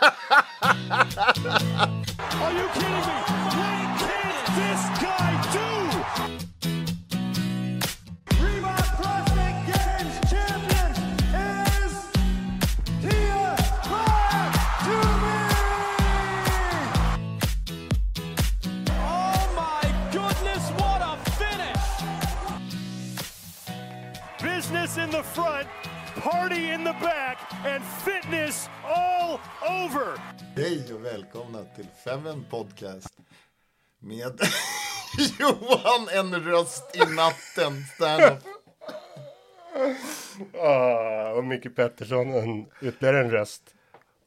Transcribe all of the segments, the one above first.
Are you kidding me? Podcast med Johan, en röst i natten, stand-up. Ah, och Micke Pettersson, en, ytterligare en röst.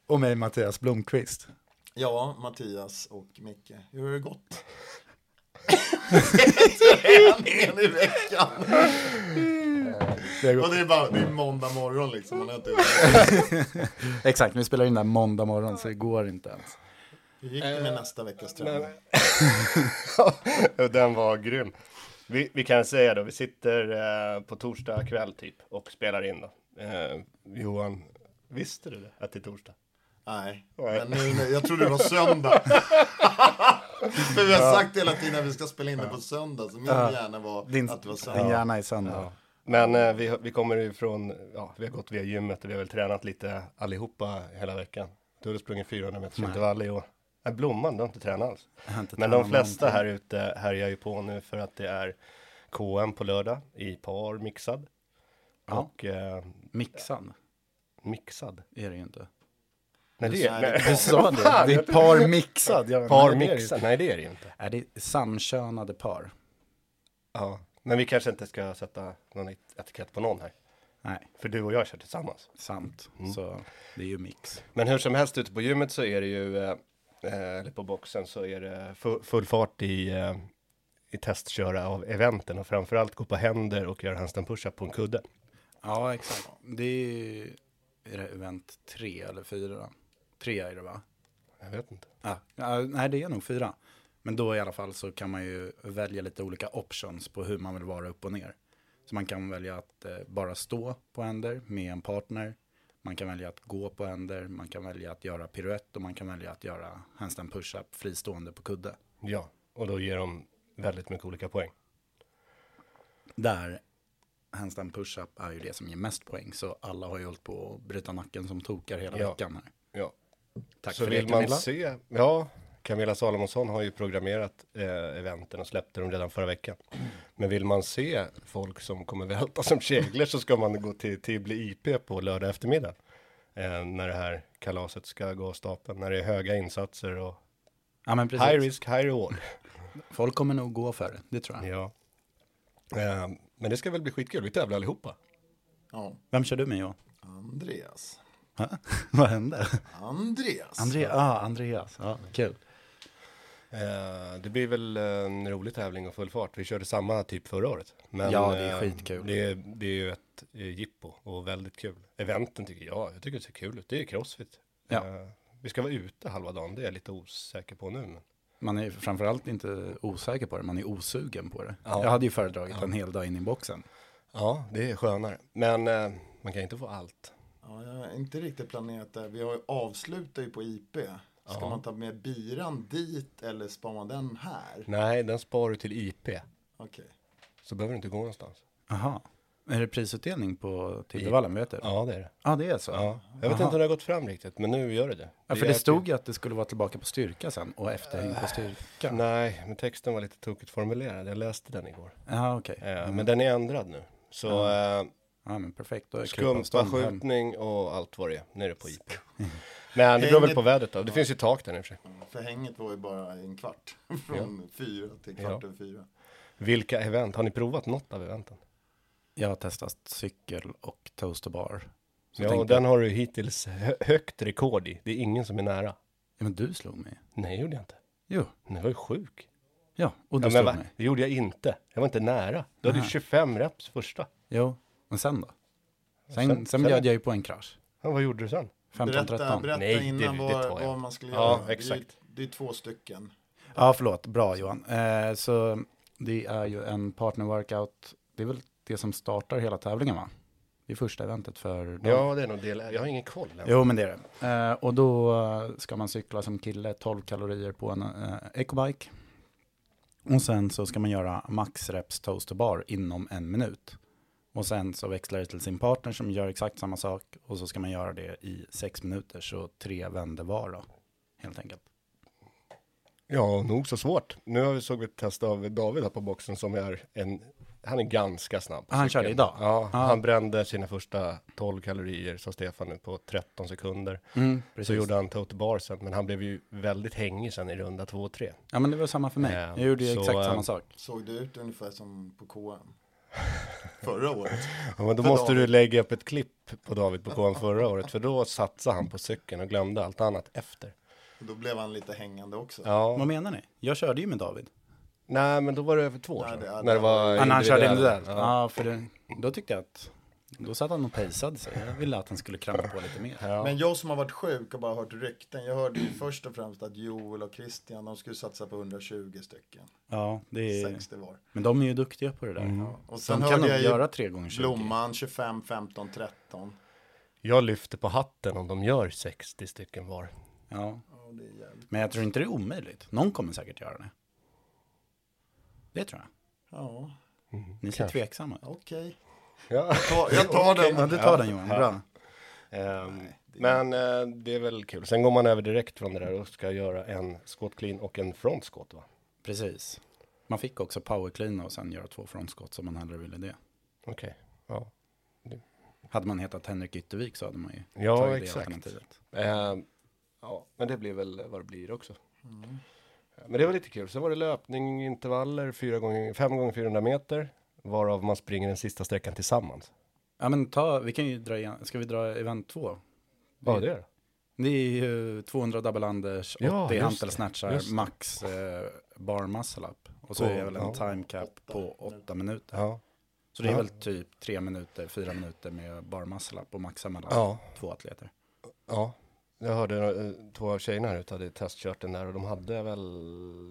Och mig Mattias Blomqvist. Ja, Mattias och Micke, hur har det gått? Träningen i veckan. Det Och det är bara det är måndag morgon liksom. Man har inte... Exakt, vi spelar in där måndag morgon så det går inte ens. Hur gick det med nästa veckas träning? Och Den var grym. Vi, vi kan säga då, vi sitter eh, på torsdag kväll typ och spelar in då. Eh, Johan, visste du det? Att det är torsdag? Nej, Nej. men nu, nu, jag trodde det var söndag. För vi har sagt hela tiden att vi ska spela in det på söndag, så min hjärna var Din, att det var din söndag. hjärna är söndag. Men eh, vi, vi kommer ifrån, ja, vi har gått via gymmet och vi har väl tränat lite allihopa hela veckan. Du har sprungit 400 meters intervall i år. Nej, Blomman, du har inte tränat alls. Inte Men de flesta någonting. här ute härjar ju på nu för att det är KM på lördag i par mixad. Ja. Och eh, Mixad mixad. är det ju inte. Nej, det är, det. nej, Du sa det, det är par mixad. Ja, par nej, mixad. Nej, det är det ju inte. Är det samkönade par? Ja. Men vi kanske inte ska sätta någon etikett på någon här. Nej, För du och jag kör tillsammans. sant. Mm. Så det är ju mix. Men hur som helst ute på gymmet så är det ju, eh, eller på boxen så är det full, fart i, eh, i testköra av eventen och framförallt gå på händer och göra handstand push-up på en kudde. Ja, exakt. Det är, är det event tre eller fyra? Tre är det va? Jag vet inte. Ja, ja, nej, det är nog fyra. Men då i alla fall så kan man ju välja lite olika options på hur man vill vara upp och ner. Så man kan välja att eh, bara stå på händer med en partner. Man kan välja att gå på händer, man kan välja att göra piruett och man kan välja att göra handstand push-up fristående på kudde. Ja, och då ger de väldigt mycket olika poäng. Där handstand push-up är ju det som ger mest poäng. Så alla har ju hållit på att bryta nacken som tokar hela Ja. veckan här. Ja. Tack Så för det vill man Camilla. se, ja, Camilla Salomonsson har ju programmerat eh, eventen och släppte dem redan förra veckan. Men vill man se folk som kommer välta som käglor så ska man gå till Tibble IP på lördag eftermiddag. Eh, när det här kalaset ska gå av stapeln, när det är höga insatser och Ja, men precis. high risk, high reward. Folk kommer nog gå för det, det tror jag. Ja. Eh, men det ska väl bli skitkul, vi tävlar allihopa. Ja, Vem kör du med Johan? Andreas. Vad hände? Andreas. Andreas, ah, Andreas, ja, kul. Eh, det blir väl en rolig tävling och full fart. Vi körde samma typ förra året. Men, Ja, det är eh, skitkul. Det är, det är ju ett eh, jippo och väldigt kul. Eventen tycker jag, jag tycker det ser kul ut. Det är crossfit. Ja. Eh, vi ska vara ute halva dagen, det är jag lite osäker på nu. Men... Man är framförallt inte osäker på det, man är osugen på det. Ja. Jag hade ju föredragit en hel dag in i boxen. Ja, det är skönare. Men eh, man kan inte få allt. Ja, jag har inte riktigt planerat det. Vi har ju avslutat ju på IP. Ska Ja. man ta med biran dit eller spar man den här? Nej, den sparar du till IP. Okej. Så behöver du inte gå någonstans. Aha. Är det prisutdelning på du? Ja, det är det. Ja, det är så? Ja. Jag vet Aha. inte om det har gått fram riktigt, men nu gör det det. Ja, för det typ- stod ju att det skulle vara tillbaka på styrka sen och efterhäng på styrka. Nej, men texten var lite tokigt formulerad. Jag läste den igår. Ja, okej. Eh, Men den är ändrad nu. Så eh, Ja, men perfekt. Skumpaskjutning och allt vad det är. Nu är det på IP. Men det beror väl på vädret då. Det finns ju tak där i och för sig. För hänget var ju bara en kvart. Från fyra till kvart Ja. över fyra. Vilka event? Har ni provat något av eventen? Jag har testat cykel och toasterbar. Så ja, och tänkte den har du hittills hö- högt rekord i. Det är ingen som är nära. Ja, men du slog mig. Nej, gjorde jag inte. Jo. Nej, jag var ju sjuk. Ja, och du Ja, men slog va? mig. Det gjorde jag inte. Jag var inte nära. Du hade ju Aha. 25 reps första. Jo, men sen då? Sen, Sen- sen, sen- bjöd jag ju på en krasch. Ja, vad gjorde du sen? 15-13. Berätta, berätta Nej, det- innan det vad, jag. vad man skulle Ja, göra. Det är, exakt. det är två stycken. Ja, förlåt. Bra Johan. Eh, så det är ju en partner-workout. Det är väl det som startar hela tävlingen va? Det är första eventet för dem. Ja, det är nog del. Jag har ingen koll än. Jo, men det är det. Eh, och då ska man cykla som kille 12 kalorier på en eh, ecobike. Och sen så ska man göra max reps toaster bar inom en minut. Och sen så växlar det till sin partner som gör exakt samma sak. Och så ska man göra det i sex minuter, så tre vänder var då. Helt enkelt. Ja, nog så svårt. Nu har vi såg vi ett test av David här på boxen som är en, han är ganska snabb. på Han körde idag? Ja, Ja. han brände sina första 12 kalorier, sa Stefan nu, på 13 sekunder. Mm, Så gjorde han total bar sen, men han blev ju väldigt hängig sen i runda 2 och 3. Ja, men det var samma för mig. Eh, Jag gjorde ju så, exakt eh, samma sak. Såg det ut ungefär som på KM? Förra året. Ja, men då För måste David. du lägga upp ett klipp på David på KM förra året, för då satsade han på cykeln och glömde allt annat efter. Och Då blev han lite hängande också. Ja, Vad menar ni? Jag körde ju med David. nej, men då var det över två år Nej, sedan. det- när det var- var Ja, när han körde individuellt? Ja. Ja, för det, då tyckte jag att då satt han och pejsade sig. Jag ville att han skulle krampa på lite mer. Ja. Men jag som har varit sjuk och bara hört rykten. Jag hörde ju först och främst att Joel och Christian, de skulle satsa på 120 stycken. Ja, det är, 60 var. men de är ju duktiga på det där. Mm. Och De sen kan hörde nog jag göra tre gånger 20. Blomman 25, 15, 13. Jag lyfter på hatten om de gör 60 stycken var. Ja, Ja, det är jävligt. men jag tror inte det är omöjligt. Någon kommer säkert göra det. Det tror jag. Ja, Ni ser Kanske. tveksamma ut. okej. Ja. Jag tar den. Ja, du tar den Johan. Bra. Ehm, men eh, det är väl kul. Sen går man över direkt från det där och ska göra en squat clean och en front squat va? Precis. Man fick också power clean och sen göra två frontskott som man hellre ville det. Okej. Ja. Hade man hetat Henrik Yttervik så hade man ju Ja, tagit det exakt. alternativet. Ehm, ja, men det blir väl vad det blir också. Mm. Men det var lite kul. Sen var det löpning, intervaller, 4 gånger, 5 gånger 400 meter. Varav man springer den sista sträckan tillsammans. Ja men ta, vi kan ju dra igen, ska vi dra event två? Vad är det? Det är ju 200 double unders, 80 Ja, just hantel det, snatchar, just det. max eh, bar muscle up. Och så På- är det väl en ja. time cap på 8 minuter. Ja. Så det är Ja. väl typ 3 minuter, 4 minuter med bar muscle up och maxa mellan Ja. två atleter. Ja, jag hörde eh, två av tjejerna här ute hade testkört den där och de hade väl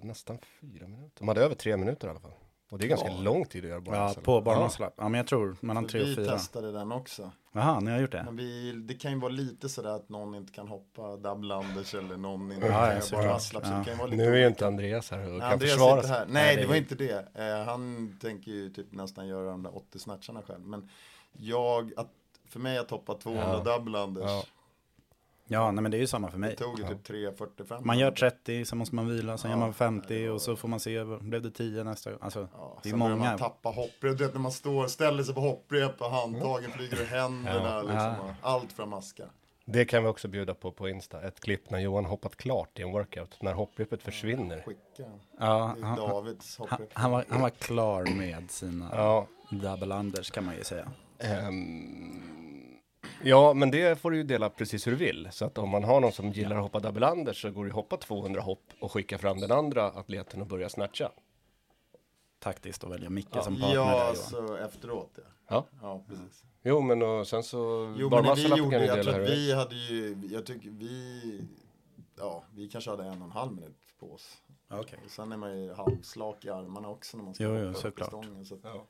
nästan fyra minuter. De hade över tre minuter i alla fall. Och det är ganska lång tid att göra bara. Ja, på bar muscle up. Ja men jag tror mellan 3 och vi 4. testade den också. Jaha, ni har gjort det? Men vi, det kan ju vara lite sådär att någon inte kan hoppa double unders eller någon inte Ja, kan göra så Ja. Nu är ju inte Andreas här och Nej, kan Andreas är försvara inte sig. här. Nej, det var inte det. Eh, han tänker ju typ nästan göra de där 80 snatcharna själv. Men jag, att, för mig att hoppa 200 Ja. double unders, Ja. Ja, nej men det är ju samma för det mig. tog ju typ 3.45. Man gör 30, sen måste man vila, sen Ja, gör man 50 nej, det var- och så får man se, blev det 10 nästa gång? Alltså, Ja, det är sen många. man tappa hopprep. Du vet när man står, ställer sig på hopprep och handtagen flyger ur händerna. Ja. Liksom, Ja. Allt för att maska. Det kan vi också bjuda på på Insta. Ett klipp när Johan hoppat klart i en workout. När hopprepet försvinner. Skicka. Ja, Det han, Davids hopprep. han, var, han var klar med sina Ja. double unders kan man ju säga. ehm, Ja, men det får du ju dela precis hur du vill. Så att om man har någon som gillar att hoppa double så går det att hoppa 200 hopp och skicka fram den andra atleten och börja snatcha. Taktiskt att välja Micke som partner Ja, där alltså efteråt ja. Ja. Ja, precis. Jo, men och sen så... Jo, men vi gjorde, jag tror att vi hade ju, jag tycker vi, ja, vi kanske hade en och en halv minut på oss. Okej. Och Sen är man ju halvslak i armarna också när man ska Jo, hoppa jo, upp i såklart. stången. Så att, Ja.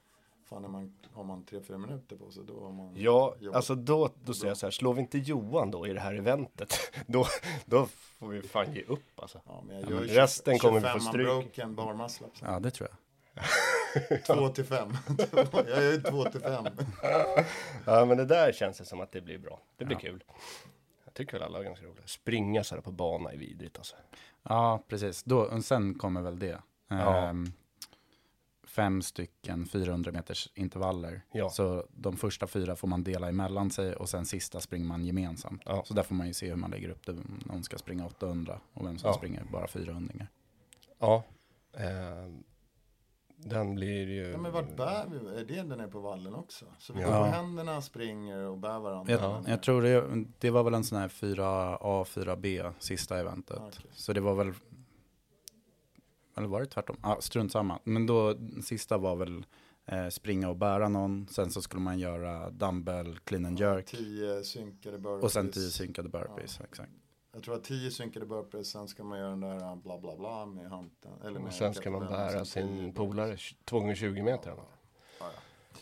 Fan, är man, har man tre, fyra minuter på sig då har man Ja, jobbat. alltså då, då säger jag så här, slår vi inte Johan då i det här eventet, då, då får vi fan ge upp alltså. Ja, men jag Ja, gör men ju resten kommer vi få 25 stryk. unbroken bar muscle ups. Ja, det tror jag. Två till fem. jag är ju två till fem. Ja, men det där känns det som att det blir bra. Det blir kul. Jag tycker väl alla är ganska roliga. Springa så här på bana är vidrigt alltså. Ja, precis. Då, och sen kommer väl det. Ja. Ehm, fem stycken 400 meters intervaller. Ja. Så de första fyra får man dela emellan sig och sen sista springer man gemensamt. Ja. Så där får man ju se hur man lägger upp det. Någon ska springa 800 och vem som Ja. springer bara 400. Ja. ehm, den blir ju... Ja, men vart bär vi? Är det den är på vallen också? Så vi Ja. går på händerna, springer och bär varandra. Jag, jag tror det, det var väl en sån här 4A, 4B sista eventet. Okej. Så det var väl, eller var det tvärtom? Ja, strunt samma. Men då, sista var väl eh, springa och bära någon. Sen så skulle man göra dumbbell, clean and jerk. Tio synkade burpees. Och sen tio synkade burpees, exakt. Jag tror att tio synkade burpees, sen ska man göra den där bla bla bla med hanteln. Eller med Och sen ska man bära sin polare 2 gånger 20 meter. eller?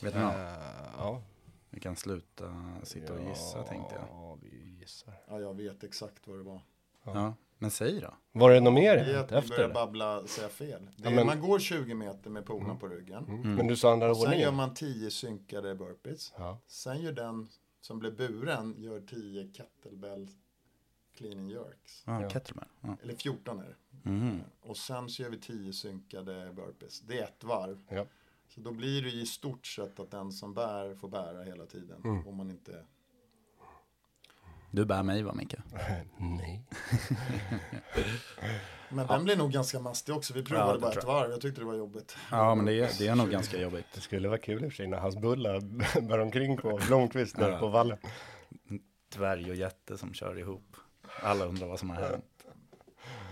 Vet ni vad? Eh, ja. Vi kan sluta sitta och gissa tänkte jag. Ja, vi gissar. Ja, jag vet exakt vad det var. Ja, men säg då. Var det något mer Det är att efter börjar babbla, säga fel. Det Ja, är, men- Man går 20 meter med polarna på ryggen. Mm. Men du sa andra Och sen gör ordningen? man 10 synkade burpees. Ja. Sen gör den som blir buren, gör 10 kettlebell clean and jerks. Ja, Ja. kettlebell. Ja. Eller 14 är det. Mhm. Och sen så gör vi 10 synkade burpees. Det är ett varv. Ja. Så då blir det i stort sett att den som bär får bära hela tiden. Mm. Om man inte... Du bär mig va Micke? Nej. Men den blir nog ganska mastig också. Vi provade det bara ett varv. Jag tyckte det var jobbigt. Ja, men det är, det är nog ganska jobbigt. Det skulle vara kul i och för sig när hans bullar bär omkring på Blomqvist där Ja. på vallen. Dvärg och jätte som kör ihop. Alla undrar vad som har hänt.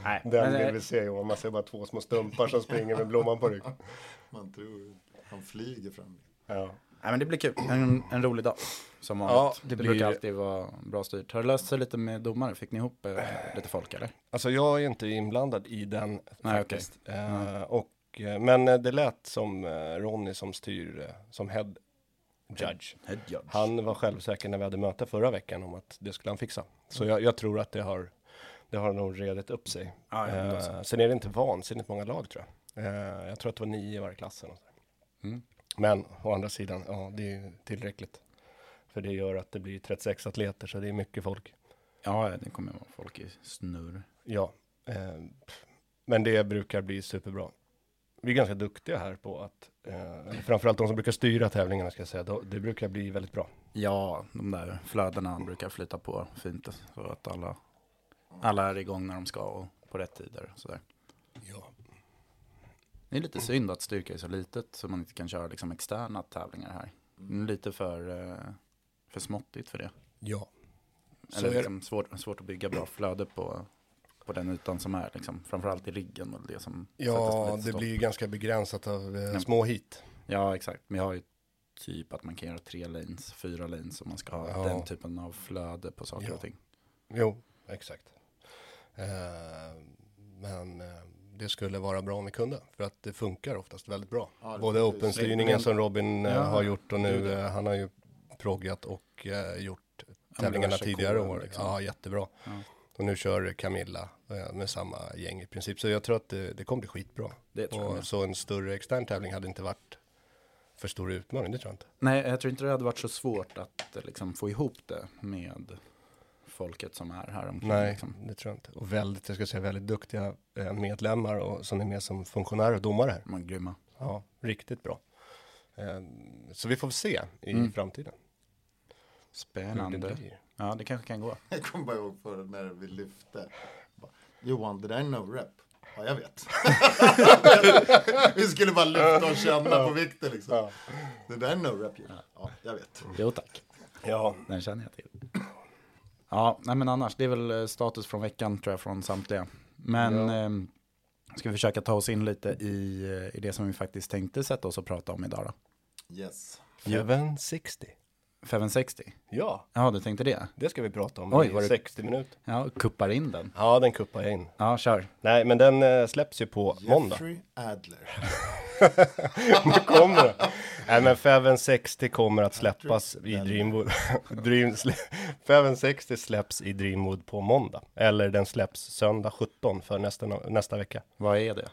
Nej, Den men, vill eh, vi se Johan. Man ser bara två små stumpar som springer med blomman på ryggen. Man tror han flyger fram. Ja. Nej, men det blir kul. En, en rolig dag. Som vanligt. Ja, det, det blir- brukar alltid vara bra styrt. Har det löst sig lite med domare? Fick ni ihop eh, lite folk eller? Alltså jag är inte inblandad i den Nej, faktiskt. Eh, och, eh, men eh, det lät som eh, Ronny som styr, som head judge. Head judge. Han var självsäker när vi hade möte förra veckan om att det skulle han fixa. Så jag, jag tror att det har, det har nog redat upp sig. Ja, ja. Eh, sen är det inte vansinnigt många lag tror jag. Jag tror att det var nio i varje klass. eller något sånt. Mm. Men å andra sidan, ja det är tillräckligt. För det gör att det blir 36 atleter så det är mycket folk. Ja, det kommer vara folk i snurr. Ja, eh, men det brukar bli superbra. Vi är ganska duktiga här på att, eh, framförallt de som brukar styra tävlingarna ska jag säga, då, det brukar bli väldigt bra. Ja, de där flödena brukar flyta på fint. Så att alla, alla är igång när de ska och på rätt tider. Sådär. Ja. Det är lite synd att styrka är så litet så man inte kan köra liksom externa tävlingar här. Är lite för, eh, för småttigt för det. Ja. Så Eller liksom svårt, svårt att bygga bra flöde på, på den ytan som är. Liksom. Framförallt i riggen och det som Ja, det blir ju ganska begränsat av eh, små hit. Ja, exakt. Men jag har ju typ att man kan göra tre lanes, fyra lanes om man ska ha Ja. den typen av flöde på saker Ja. och ting. Jo, exakt. Eh, men eh, det skulle vara bra om vi kunde, för att det funkar oftast väldigt bra. Ja, Både open-styrningen som Robin eh, Ja, har gjort och nu, det. eh, han har ju proggat och eh, gjort tävlingarna tidigare år. liksom. Ja, jättebra. Ja. Och nu kör Camilla med samma gäng i princip. Så jag tror att det, det kommer bli skitbra. Det tror och så en större extern tävling hade inte varit för stor utmaning, det tror jag inte. Nej, jag tror inte det hade varit så svårt att liksom, få ihop det med folket som är här omkring. Nej, Liksom. det tror jag inte. Och väldigt, jag ska säga väldigt duktiga eh, medlemmar och som är med som funktionärer och domare här. Är grymma. Ja, riktigt bra. Eh, Så vi får se i Mm. framtiden det Spännande. blir. Ja, det kanske kan gå. Jag kommer bara ihåg förut när vi lyfte. Johan, det där är no rep. Ja, jag vet. vi skulle bara lyfta och känna på vikten liksom. Det där är no rep. Ja, jag vet. Jo tack. Ja, Den känner jag till. Ja, nej men annars, det är väl eh, status från veckan tror jag från samtliga. Men Ja. ehm, ska vi försöka ta oss in lite i, eh, i det som vi faktiskt tänkte sätta oss och prata om idag då. Yes. 760. 760? Ja, Ja, du tänkte det? det ska vi prata om Oj, i var det- 60 minuter. Ja, kuppar in den. Ja, den kuppar jag in. Ja, kör. Nej, men den eh, släpps ju på måndag. Jeffrey Adler. Det kommer det. Nej, men 760 kommer att släppas i Dreamwood. Dream, slä- 760 släpps i Dreamwood på måndag. Eller den släpps söndag 17 för nästa, nästa vecka. Vad är det?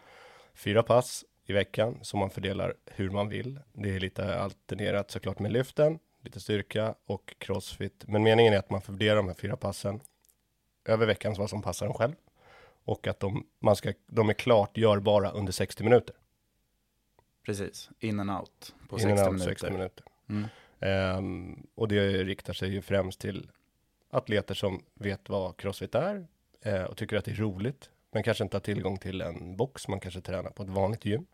Fyra pass i veckan som man fördelar hur man vill. Det är lite alternerat såklart med lyften, lite styrka och crossfit. Men meningen är att man fördelar de här fyra passen över veckan vad som passar en själv. Och att de, man ska, de är klart görbara under 60 minuter. Precis, in and out på In and 60 out minuter. 60 minuter. Mm. Ehm, och det riktar sig ju främst till atleter som vet vad crossfit är eh, och tycker att det är roligt, men kanske inte har tillgång till en box. Man kanske tränar på ett vanligt gym.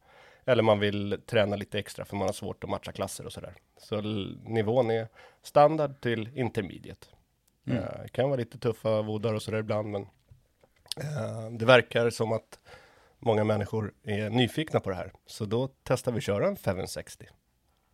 Eller man vill träna lite extra för man har svårt att matcha klasser och sådär. Så nivån är standard till intermediate. Mm. Eh, kan vara lite tuffa vodar och sådär ibland, men eh, det verkar som att många människor är nyfikna på det här. Så då testar vi köra en 760.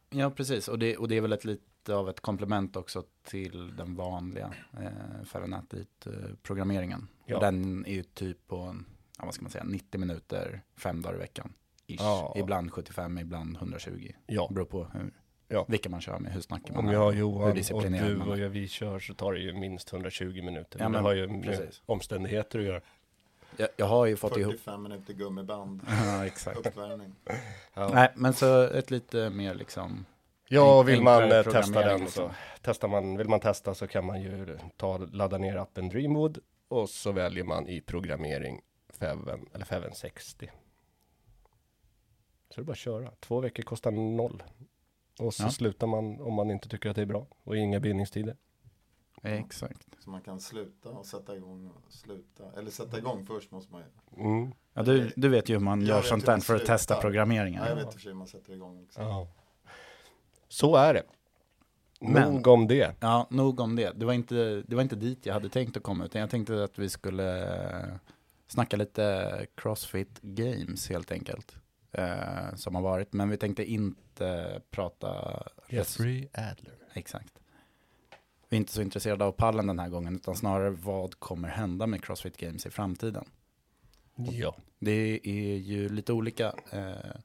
Ja, precis. Och det, och det är väl ett lite av ett komplement också till den vanliga eh, Fahrenheit-programmeringen. Ja. Den är ju typ på, ja, vad ska man säga, 90 minuter, fem dagar i veckan. Ish. Ja. Ibland 75, ibland 120. Ja. Beror på hur, Ja. vilka man kör med, hur snackar man Om är, jag Johan och du och jag, vi kör så tar det ju minst 120 minuter. Ja, men det har ju med precis. omständigheter att göra. Jag, jag har ju fått ihop, 45 minuter gummiband. ja exakt. Uppvärmning. Ja, Nej, men så ett lite mer liksom, ja vill man testa den så liksom. testar man, vill man testa så kan man ju ta, ladda ner appen Dreamwood och så väljer man i programmering 5 eller 560. Så det är bara att köra. Två veckor kostar noll. Och så Ja. slutar man om man inte tycker att det är bra och inga bindningstider. exakt. Så man kan sluta och sätta igång och sluta. Eller sätta igång först måste man ju. Mm. Ja, du, du vet ju hur man Jag gör sånt där för att testa programmeringen. Ja, jag vet i och för sig hur man sätter igång också. Ja. Så är det. Men- Nog om det. Ja, nog om det. Det var, inte, det var inte dit jag hade tänkt att komma, utan jag tänkte att vi skulle snacka lite Crossfit Games helt enkelt. Eh, som har varit, men vi tänkte inte prata... Adler. Exakt. Vi är inte så intresserade av pallen den här gången, utan snarare vad kommer hända med Crossfit Games i framtiden. Ja. Det är ju lite olika eh,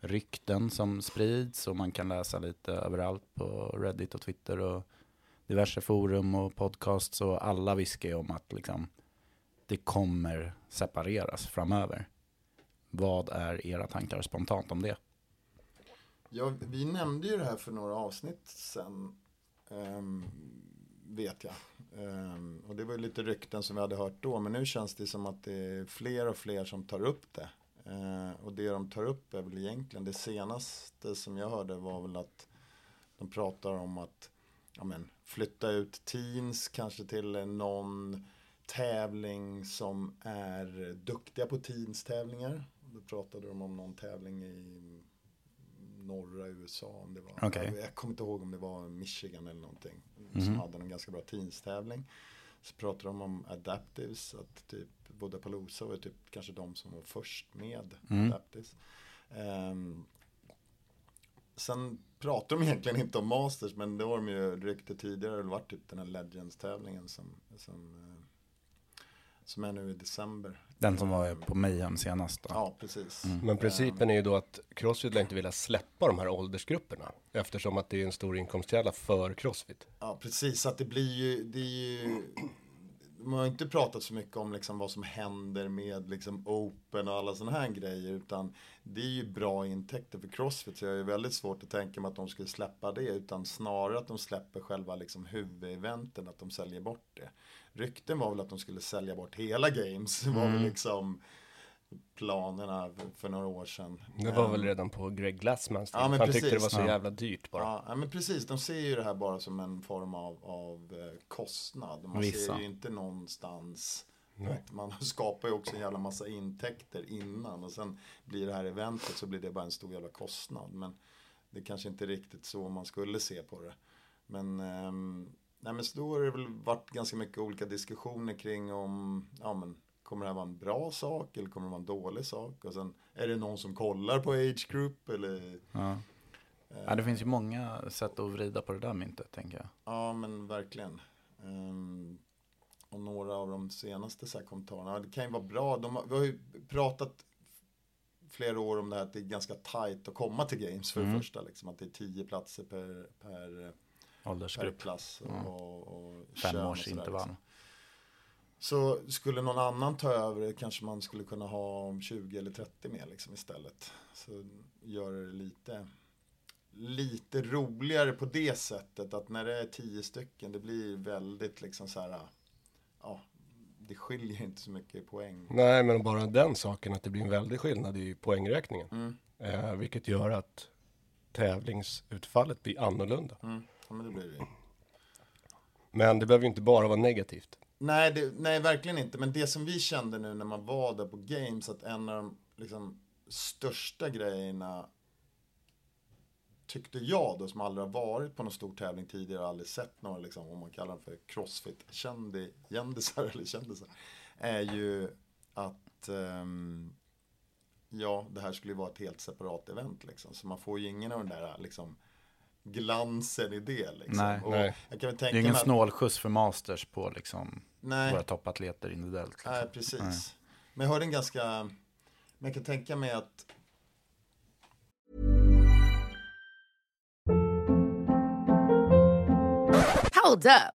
rykten som sprids och man kan läsa lite överallt på Reddit och Twitter och diverse forum och podcasts och alla viskar ju om att liksom, det kommer separeras framöver. Vad är era tankar spontant om det? Ja, vi nämnde ju det här för några avsnitt sen. um, vet jag. Um, och det var ju lite rykten som vi hade hört då. Men nu känns det som att det är fler och fler som tar upp det. Uh, och det de tar upp är väl egentligen det senaste som jag hörde var väl att de pratar om att ja, men, flytta ut teens kanske till någon tävling som är duktiga på teens-tävlingar. Då pratade de om någon tävling i norra USA. Om det var, Okej. jag, jag kommer inte ihåg om det var Michigan eller någonting. Mhm. Som hade en ganska bra teens-tävling. Så pratade de om adaptives. Att typ Vodapalooza var typ kanske de som var först med Mm. adaptives. Ehm, sen pratar de egentligen inte om Masters. Men det har de ju rykte tidigare. Det varit typ den här Legends-tävlingen som, som, eh, som är nu i december. Den som var på Mayhem senast då. Ja, precis. Men principen är ju då att Crossfit lär inte vilja släppa de här åldersgrupperna eftersom att det är en stor inkomstkälla för Crossfit. Ja, precis. Att det blir ju, det är ju man har inte pratat så mycket om liksom vad som händer med liksom open och alla sådana här grejer. Utan det är ju bra intäkter för Crossfit. Så jag är väldigt svårt att tänka mig att de skulle släppa det. Utan snarare att de släpper själva liksom huvudeventen. Att de säljer bort det. Rykten var väl att de skulle sälja bort hela games. Det var väl liksom planerna för några år sedan. Det var Ehm, väl redan på Greg Glassmans. Ja, Han tyckte det precis. var så Ja. jävla dyrt bara. Ja, men precis. De ser ju det här bara som en form av, av eh, kostnad. Man Vissa. ser ju inte någonstans man skapar ju också en jävla massa intäkter innan och sen blir det här eventet så blir det bara en stor jävla kostnad. Men det är kanske inte riktigt så man skulle se på det. Men, ehm, nej, men så då har det väl varit ganska mycket olika diskussioner kring om, ja men kommer det här vara en bra sak eller kommer det vara en dålig sak? Och sen är det någon som kollar på age group eller? Ja. ja, det finns ju många sätt att vrida på det där myntet, tänker jag. Ja, men verkligen. Ehm, och några av de senaste så här kommentarerna, det kan ju vara bra. De har, vi har ju pratat flera år om det här att det är ganska tajt att komma till games för det Mm. första. Liksom, att det är tio platser per, per, per Åldersgrupp. klass och, Mm. och, och kön Fem och års sådär, intervall. liksom. Så skulle någon annan ta över det kanske man skulle kunna ha om 20 eller 30 med liksom istället. Så gör det lite, lite roligare på det sättet att när det är 10 stycken det blir väldigt liksom så här, ja, det skiljer inte så mycket i poäng. Nej, men bara den saken att det blir en väldig skillnad i poängräkningen. Mm. Eh, vilket gör att tävlingsutfallet blir annorlunda. Mm. Ja, men det blir det. Men det behöver ju inte bara vara negativt. Nej, det, nej, verkligen inte. Men det som vi kände nu när man var där på Games, att en av de liksom, största grejerna tyckte jag då, som aldrig har varit på någon stor tävling tidigare och aldrig sett några, liksom, om man kallar dem för crossfit-kändisar eller kändisar, är ju att ehm, ja, det här skulle ju vara ett helt separat event liksom. Så man får ju ingen av den där liksom glansen i det liksom. Nej. och Nej. Jag kan väl Det är tänka ingen att- snålskjuts för masters på liksom Nej. våra toppatleter individuellt. Liksom. Nej, precis. Nej. Men jag hörde en ganska... Men jag kan tänka mig att... Hold up.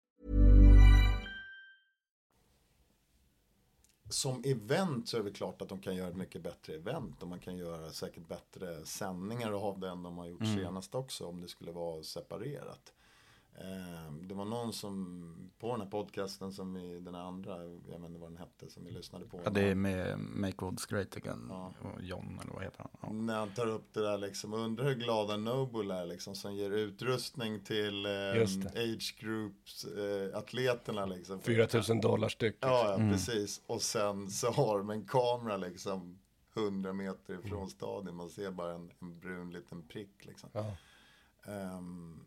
Som event så är det klart att de kan göra ett mycket bättre event. Och man kan göra säkert bättre sändningar av det än de har gjort senast också. Om det skulle vara separerat. Eh, Det var någon som på den här podcasten som vi, den andra, jag vet inte vad den hette, som vi lyssnade på. Ja, det är med Make Woods Great Again. Ja. Och John, eller vad heter han? Ja. När han tar upp det där liksom, undrar hur glada Noble är liksom, som ger utrustning till eh, age groups eh, atleterna liksom. 4 000 dollar styck. Ja, ja precis. Och sen så har de en kamera liksom 100 meter ifrån stadion. Man ser bara en, en brun liten prick liksom. Ja. Ehm,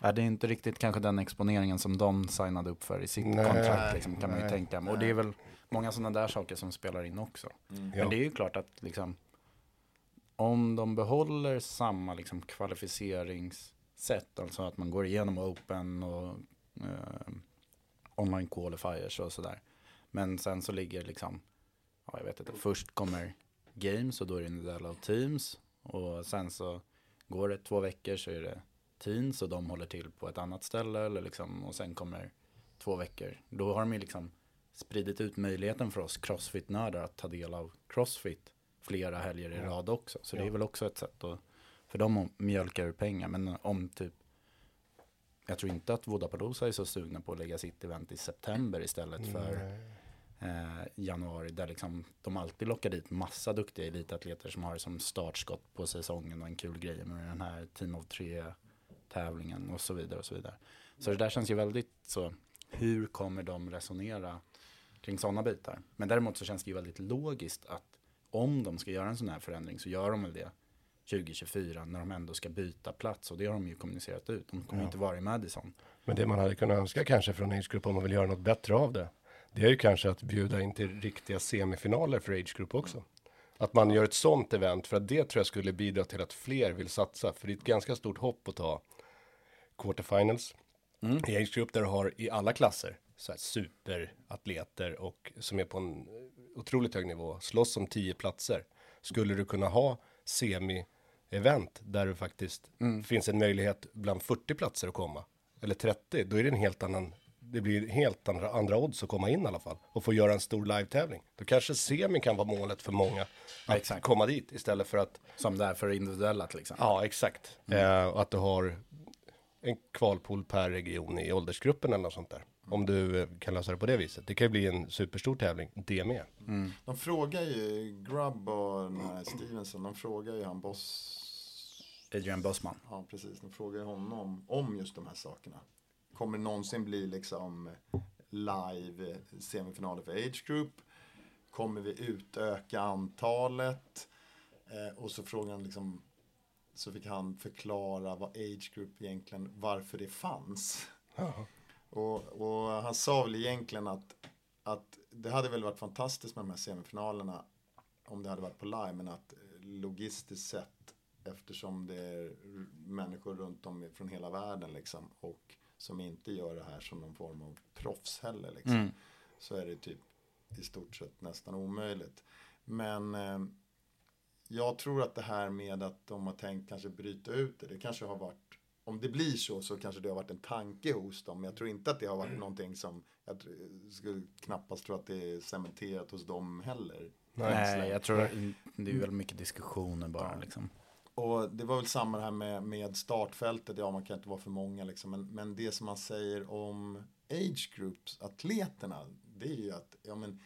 Ja, det är inte riktigt kanske den exponeringen som de signade upp för i sitt Nej. kontrakt, liksom, kan man ju Nej. tänka. Och det är väl många sådana där saker som spelar in också. Ja. Men det är ju klart att liksom, om de behåller samma liksom, kvalificeringssätt, alltså att man går igenom open och eh, online qualifiers och sådär. Men sen så ligger liksom, ja, jag vet inte, först kommer games och då är det individuella och teams. Och sen så går det två veckor så är det teams och de håller till på ett annat ställe. Eller liksom, och sen kommer två veckor. Då har de ju liksom spridit ut möjligheten för oss crossfit-nördar att ta del av crossfit flera helger i rad också. Så det är väl också ett sätt att, för dem att mjölka ur pengar. Men om typ, jag tror inte att Vodapalooza är så sugna på att lägga sitt event i september istället för eh, januari. Där liksom de alltid lockar dit massa duktiga elitatleter som har som startskott på säsongen och en kul grej med den här Team of Tre tävlingen och så vidare och så vidare. Så det där känns ju väldigt så, hur kommer de resonera kring sådana bitar? Men däremot så känns det ju väldigt logiskt att om de ska göra en sån här förändring så gör de väl det 2024 när de ändå ska byta plats och det har de ju kommunicerat ut. De kommer inte vara i Madison. Men det man hade kunnat önska kanske från Age Group om man vill göra något bättre av det. Det är ju kanske att bjuda in till riktiga semifinaler för Age Group också. Att man gör ett sånt event för att det tror jag skulle bidra till att fler vill satsa. För det är ett ganska stort hopp att ta quarterfinals i Age Group där du har i alla klasser så här superatleter och som är på en otroligt hög nivå, slåss om tio platser. Skulle du kunna ha semi-event där det faktiskt finns en möjlighet bland 40 platser att komma, eller 30, då är det en helt annan det blir helt andra, andra odds att komma in i alla fall och få göra en stor live-tävling. Då kanske semin kan vara målet för många att exakt. komma dit istället för att Som det är för individuella till exempel. Ja, exakt. Eh, och att du har en kvalpool per region i åldersgruppen eller något sånt där. Om du eh, kan lösa det på det viset. Det kan ju bli en superstor tävling, det med. De frågar ju, Grubb och Stevenson, de frågar ju han Boss, Adrian Bossman. ja precis, de frågar ju honom om just de här sakerna. Kommer det någonsin bli liksom live semifinaler för Age Group? Kommer vi utöka antalet? Eh, och så frågar han liksom, så fick han förklara vad Age Group egentligen, varför det fanns. Och, och han sa väl egentligen att, att det hade väl varit fantastiskt med de här semifinalerna om det hade varit på live, men att logistiskt sett eftersom det är människor runt om från hela världen liksom och som inte gör det här som någon form av proffs heller liksom, så är det typ i stort sett nästan omöjligt. Men eh, jag tror att det här med att de har tänkt kanske bryta ut det, det kanske har varit om det blir så så kanske det har varit en tanke hos dem. Men jag tror inte att det har varit någonting som jag skulle knappast tro att det är cementerat hos dem heller. Nej, jag tror det är väldigt mycket diskussioner bara liksom. Och det var väl samma här med, med startfältet. Ja, man kan inte vara för många liksom. Men, men det som man säger om age groups, atleterna, det är ju att ja, men,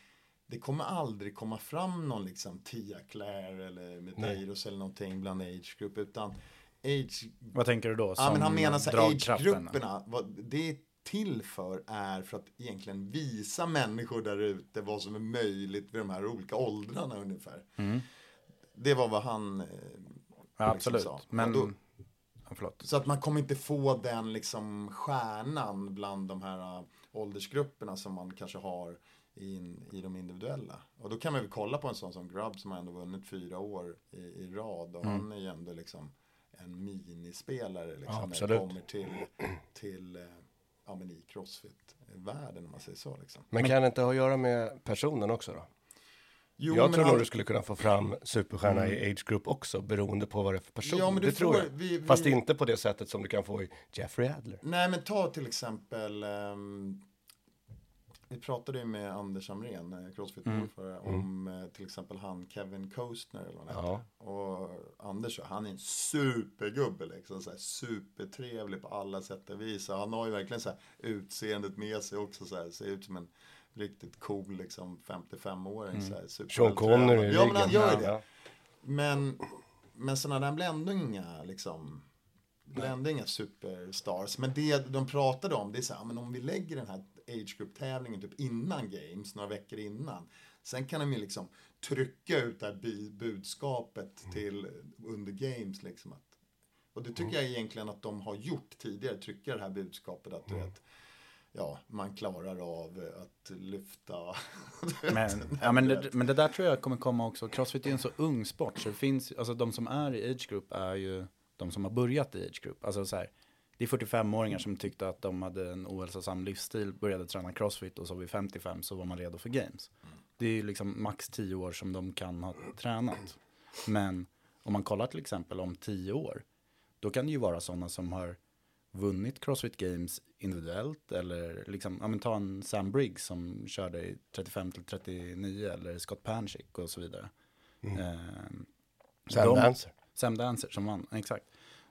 det kommer aldrig komma fram någon liksom Tia Claire eller Medeiros eller någonting bland age group. Utan age Vad tänker du då? Ja, men han menar så age-grupperna, det är till för är för att egentligen visa människor där ute vad som är möjligt vid de här olika åldrarna ungefär. Det var vad han... eh, Ja, liksom absolut. sa. Men, då- ja, så att man kommer inte få den liksom stjärnan bland de här uh, åldersgrupperna som man kanske har in, i de individuella. Och då kan man väl kolla på en sån som Grubb som har ändå vunnit fyra år i, i rad. Och han är ju ändå liksom en minispelare liksom, Ja, när det kommer till, till eh, ja, men i crossfit-världen om man säger så. Liksom. Men kan det inte ha att göra med personen också då? Jo, jag tror nog han- du skulle kunna få fram superstjärna i age group också, beroende på vad det är för person. Ja, det tror får- jag. vi- vi- Fast inte på det sättet som du kan få i Jeffrey Adler. Nej men ta till exempel ehm, Vi pratade ju med Anders Amrén, eh, crossfit Mm. förra, om eh, till exempel han Kevin Coastner eller vad Ja. Och Anders han är en supergubbe liksom, så här, supertrevlig på alla sätt och vis. Han har ju verkligen så här, utseendet med sig också så här, ser ut som en riktigt cool liksom 55-åring. Så här, Sean. Connery Ja men han gör ju det. Men, men sådana där blir ändå inga, liksom, blir ändå inga superstars. Men det de pratade om, det är så här, men om vi lägger den här age group-tävlingen typ innan games, några veckor innan. Sen kan de ju liksom trycka ut det här budskapet till under games liksom. Att, och det tycker jag egentligen att de har gjort tidigare, trycka det här budskapet att du vet, ja, man klarar av att lyfta. Men, ja, men, det, men det där tror jag kommer komma också. Crossfit är en så ung sport. Så det finns, alltså de som är i age group är ju de som har börjat i age group. Alltså så här, det är 45-åringar som tyckte att de hade en ohälsosam livsstil, började träna crossfit och så vid 55 så var man redo för games. Det är ju liksom max 10 år som de kan ha tränat. Men om man kollar till exempel om 10 år, då kan det ju vara sådana som har vunnit Crossfit Games individuellt eller liksom, ja men ta en Sam Briggs som körde i 35 till 39 eller Scott Panchik och så vidare. Ehm, Sam de- Dancer. Sam Dancer som vann, exakt.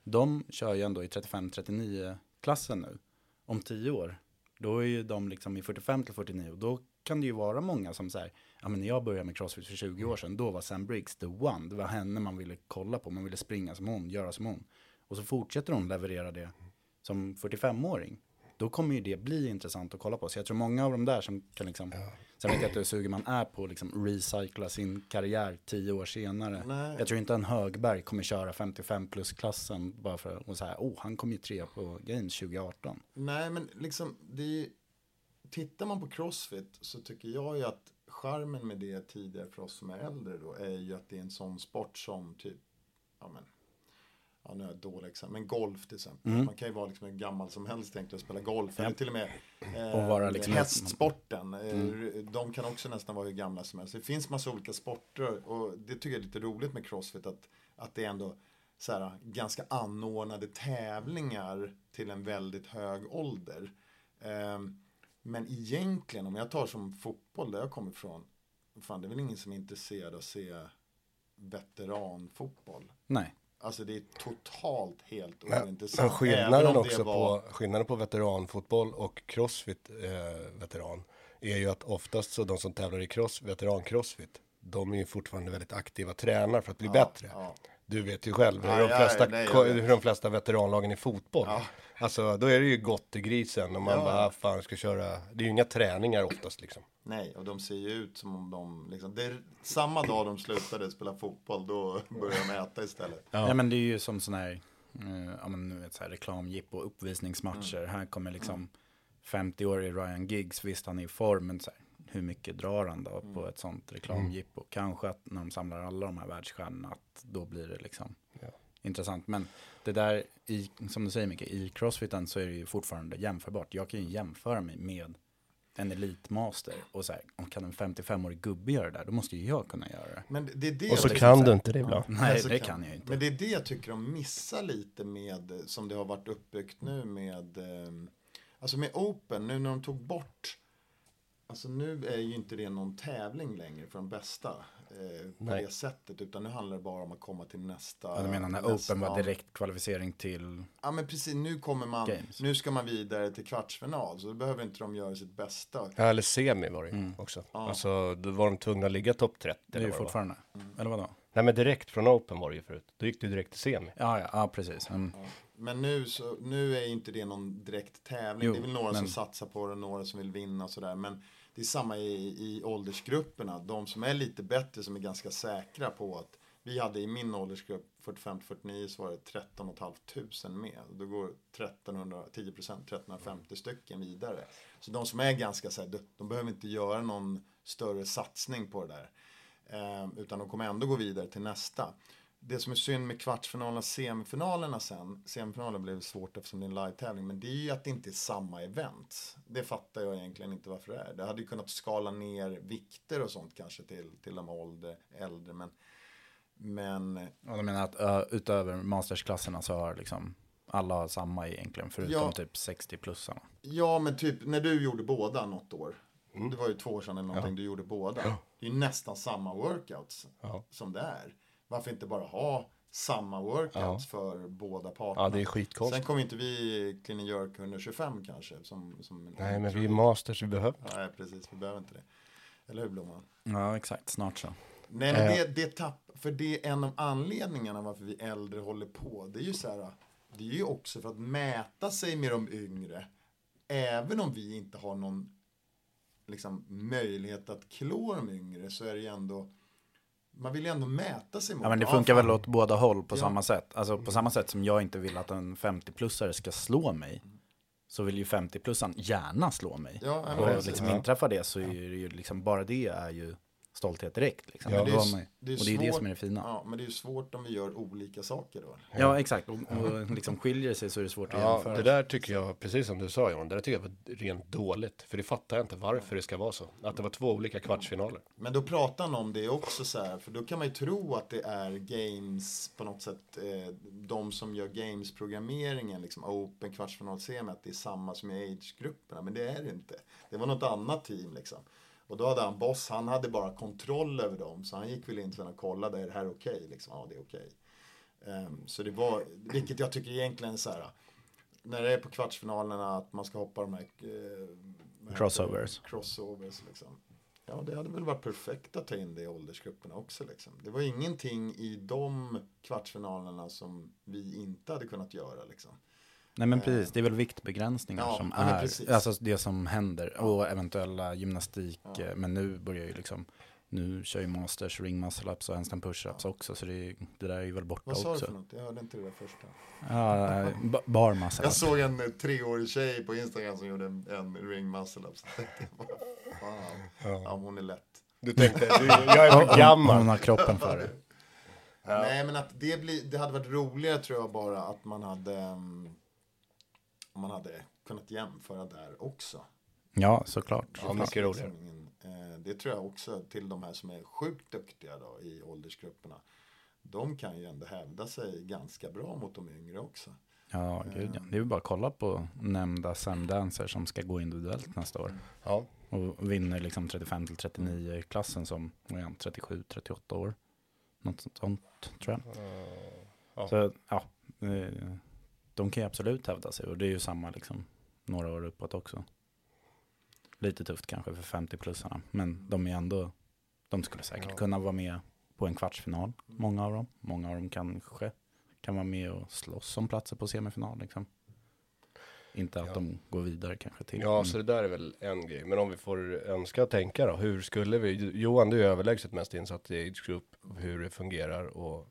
De kör ju ändå i 35-39 klassen nu. Om tio år, då är ju de liksom i 45 till 49 och då kan det ju vara många som säger, ja men när jag började med Crossfit för 20 år sedan, då var Sam Briggs the one. Det var henne man ville kolla på, man ville springa som hon, göra som hon. Och så fortsätter hon leverera det som 45-åring. Då kommer ju det bli intressant att kolla på. Så jag tror många av de där som kan liksom, sen vet jag inte hur sugen man är på att liksom recycla sin karriär tio år senare. Nej. Jag tror inte en Högberg kommer köra 55 plus-klassen bara för att säga, oh han kom ju tre på Games 2018. Nej, men liksom, det är, tittar man på Crossfit så tycker jag ju att charmen med det tidigare för oss som är äldre då är ju att det är en sån sport som typ, ja men, ja nu är jag dålig exempel, men golf till exempel. Man kan ju vara liksom hur gammal som helst egentligen och spela golf. Eller till och med eh, Och liksom- hästsporten. Eh, De kan också nästan vara hur gamla som helst. Det finns massa olika sporter och det tycker jag är lite roligt med crossfit att, att det är ändå så här, ganska anordnade tävlingar till en väldigt hög ålder. Ehm, men egentligen, om jag tar som fotboll där jag kommer ifrån, fan det är väl ingen som är intresserad av att se veteranfotboll. Nej. Alltså det är totalt helt Men, ointressant. men skillnaden också var- på, skillnaden på veteranfotboll och crossfit eh, veteran är ju att oftast så de som tävlar i cross, veteran-crossfit, de är ju fortfarande väldigt aktiva tränare för att bli bättre. ja. Du vet ju själv hur, Ja, de ja, flesta, nej, jag ko- vet. hur de flesta veteranlagen i fotboll. Alltså då är det ju gott i grisen och man Ja. bara, "Ah, fan ska köra, det är ju inga träningar oftast liksom. Nej, och de ser ju ut som om de, liksom, det är samma dag de slutade spela fotboll, då började de äta istället. Ja. men det är ju som sån här, eh, ja men nu vet så här reklamjippo, uppvisningsmatcher. Här kommer liksom 50-årig Ryan Giggs, visst han är i form, men så här, hur mycket drar han då på ett sånt reklamjippo? Kanske att när de samlar alla de här världsstjärnorna, att då blir det liksom intressant. Men det där, i, som du säger mycket, i crossfiten så är det ju fortfarande jämförbart. Jag kan ju jämföra mig med en elitmaster och så här, om kan en 55-årig gubbe göra det där, då måste ju jag kunna göra det. Men det är det Och så kan tycker- du inte det ibland. Nej, så det kan jag inte. Men det är det jag tycker de missar lite med, som det har varit uppbyggt nu med, eh, alltså med Open, nu när de tog bort, alltså nu är ju inte det någon tävling längre för de bästa eh, på Nej. det sättet, utan nu handlar det bara om att komma till nästa. Ja, du menar när nästa, Open var direkt kvalificering till... Ja men precis, nu kommer man, Games. nu ska man vidare till kvartsfinal, så då behöver inte de göra sitt bästa. Ja, eller semi var det ju också. Alltså då var de tvungna att ligga topp 30. Det är eller ju fortfarande. Eller vadå? Nej men direkt från Open var det ju förut. Då gick du direkt till semi. Ja, ja, ja precis. Mm. Men nu, så, nu är inte det någon direkt tävling. Jo, det är väl några som men- satsar på det, några som vill vinna och sådär. Men det är samma i, i åldersgrupperna. De som är lite bättre, som är ganska säkra på att vi hade i min åldersgrupp 45-49 så var det 13 500 med. Då går 1300, 10 1350 stycken vidare. Så de som är ganska så här, de, de behöver inte göra någon större satsning på det där. Eh, utan de kommer ändå gå vidare till nästa. Det som är synd med kvartsfinalerna och semifinalerna sen, semifinalerna blev svårt eftersom det är en live-tävling, men det är ju att det inte är samma event. Det fattar jag egentligen inte varför det är. Det hade ju kunnat skala ner vikter och sånt kanske till, till de ålder, äldre, men, men Ja, du menar att ö, utöver mastersklasserna så har liksom alla har samma egentligen, förutom Ja. typ 60-plussarna. Ja, men typ när du gjorde båda något år. Det var ju två år sedan eller någonting du gjorde båda. Det är ju nästan samma workouts Ja. som det är. Varför inte bara ha samma workouts för båda parterna? Ja, det är skitkonstigt. Sen kommer inte vi clean jerk 125 kanske. Som, som Nej men vi är masters, vi behöver. Nej, precis. Vi behöver inte det. Eller hur Blomman? Ja, exakt. Snart så. Nej, men det, det tapp, för det är en av anledningarna varför vi äldre håller på. Det är ju så här, det är ju också för att mäta sig med de yngre. Även om vi inte har någon liksom, möjlighet att klå de yngre så är det ju ändå, man vill ju ändå mäta sig mot. Ja, men det funkar väl åt båda håll på Ja. samma sätt. Alltså på samma sätt som jag inte vill att en 50-plussare ska slå mig, så vill ju 50-plussaren gärna slå mig. Ja, och liksom Ja. inträffar det så är det ju liksom, bara det är ju stolthet direkt. Liksom. Ja, Det är, man det är och det är det svårt- som är det fina. Ja, Ja, men det är ju svårt om vi gör olika saker då. exakt. Och, och liksom skiljer det sig så är det svårt att Ja, jämföra. det där tycker jag, precis som du sa John, det där tycker jag var rent dåligt. För det fattar jag inte varför det ska vara så. Att det var två olika kvartsfinaler. Men då pratar han om det också så här, för då kan man ju tro att det är games på något sätt, eh, de som gör games-programmeringen, liksom open, kvartsfinal, semi, att det är samma som i age-grupperna, men det är det inte. Det var något annat team liksom. Och då hade han boss, han hade bara kontroll över dem, så han gick väl in sen och kollade, är det här okej? Liksom, ja, det är okej. Ehm, så det var, vilket jag tycker egentligen är så här, när det är på kvartsfinalerna att man ska hoppa de här eh? Crossovers. crossovers liksom. Ja, det hade väl varit perfekt att ta in det i åldersgrupperna också. Liksom. Det var ingenting i de kvartsfinalerna som vi inte hade kunnat göra. Liksom. Nej men precis, det är väl viktbegränsningar Ja, som ja, är, precis. alltså det som händer. Och eventuella gymnastik, eh, men nu börjar ju liksom, nu kör ju masters, ring muscle ups och handstand push-ups också. Så det, är- det där är ju väl borta Vad sa du också. för något? Jag hörde inte det där första. Ja, eh, ba- bar muscle Jag ups. såg en eh, treårig tjej på Instagram som gjorde en, en ring muscle up. Så tänkte jag, vad fan. Ja, hon är lätt. Du tänkte, du, jag är för Hon gammal. har kroppen för det. Nej, men att det, blir, det hade varit roligare tror jag bara att man hade, um, om man hade kunnat jämföra där också. Ja, såklart. Ja, mycket roligare. Liksom ingen, eh, det tror jag också till de här som är sjukt duktiga då i åldersgrupperna. De kan ju ändå hävda sig ganska bra mot de yngre också. Ja, gud ja. Det är ju bara att kolla på nämnda Sam Dancer som ska gå individuellt nästa år. Ja, Och vinner liksom 35 till 39 klassen som, vad är han, 37, 38 år. Något sånt tror jag. ja. Så ja, eh, de kan ju absolut hävda sig. Och det är ju samma liksom några år uppåt också. Lite tufft kanske för 50-plussarna. Men de är ändå, de skulle säkert Ja. kunna vara med på en kvartsfinal. Många av dem. Många av dem kanske kan vara med och slåss om platser på semifinal. Liksom. Inte att Ja. de går vidare kanske till. Ja, så det där är väl en grej. Men om vi får önska och tänka då. Hur skulle vi, Johan du är överlägset mest insatt i age group, hur det fungerar och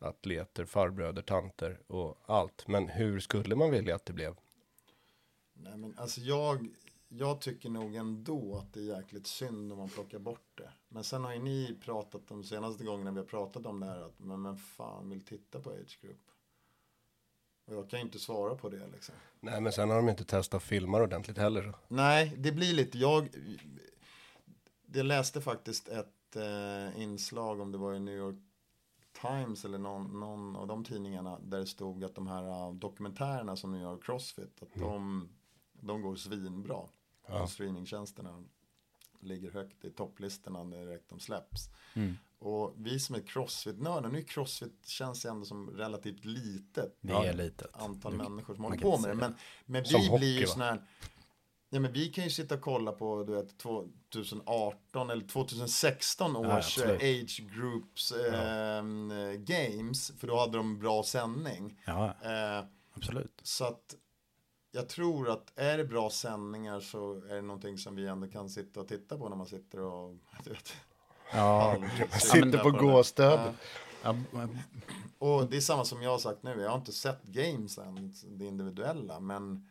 atleter, farbröder, tanter och allt. Men hur skulle man vilja att det blev? Nej, men alltså jag, jag tycker nog ändå att det är jäkligt synd om man plockar bort det. Men sen har ju ni pratat de senaste gångerna vi har pratat om det här att men, men fan vill titta på age group. Och jag kan ju inte svara på det liksom. Nej, men sen har de inte testat filmar ordentligt heller. så. Nej, det blir lite, jag, jag läste faktiskt ett eh, inslag om det var i New York Times eller någon, någon av de tidningarna där det stod att de här uh, dokumentärerna som nu gör Crossfit, att de, de går svinbra. Ja. Streamingtjänsterna ligger högt i topplistorna direkt de släpps. Mm. Och vi som är Crossfit-nördar, nu är Crossfit känns ändå som relativt litet Det är litet. antal Du- människor som håller på med det. Men, men vi hockey, blir ju sån här, ja, men vi kan ju sitta och kolla på du vet, 2018 eller 2016 Ja, års absolut. eh, age groups eh, games, för då hade de bra sändning. Ja, Eh, absolut. så att jag tror att är det bra sändningar så är det någonting som vi ändå kan sitta och titta på när man sitter och du vet, Ja, Sitter på det. gåstövel. ja, Och det är samma som jag har sagt nu, jag har inte sett games än, det individuella, men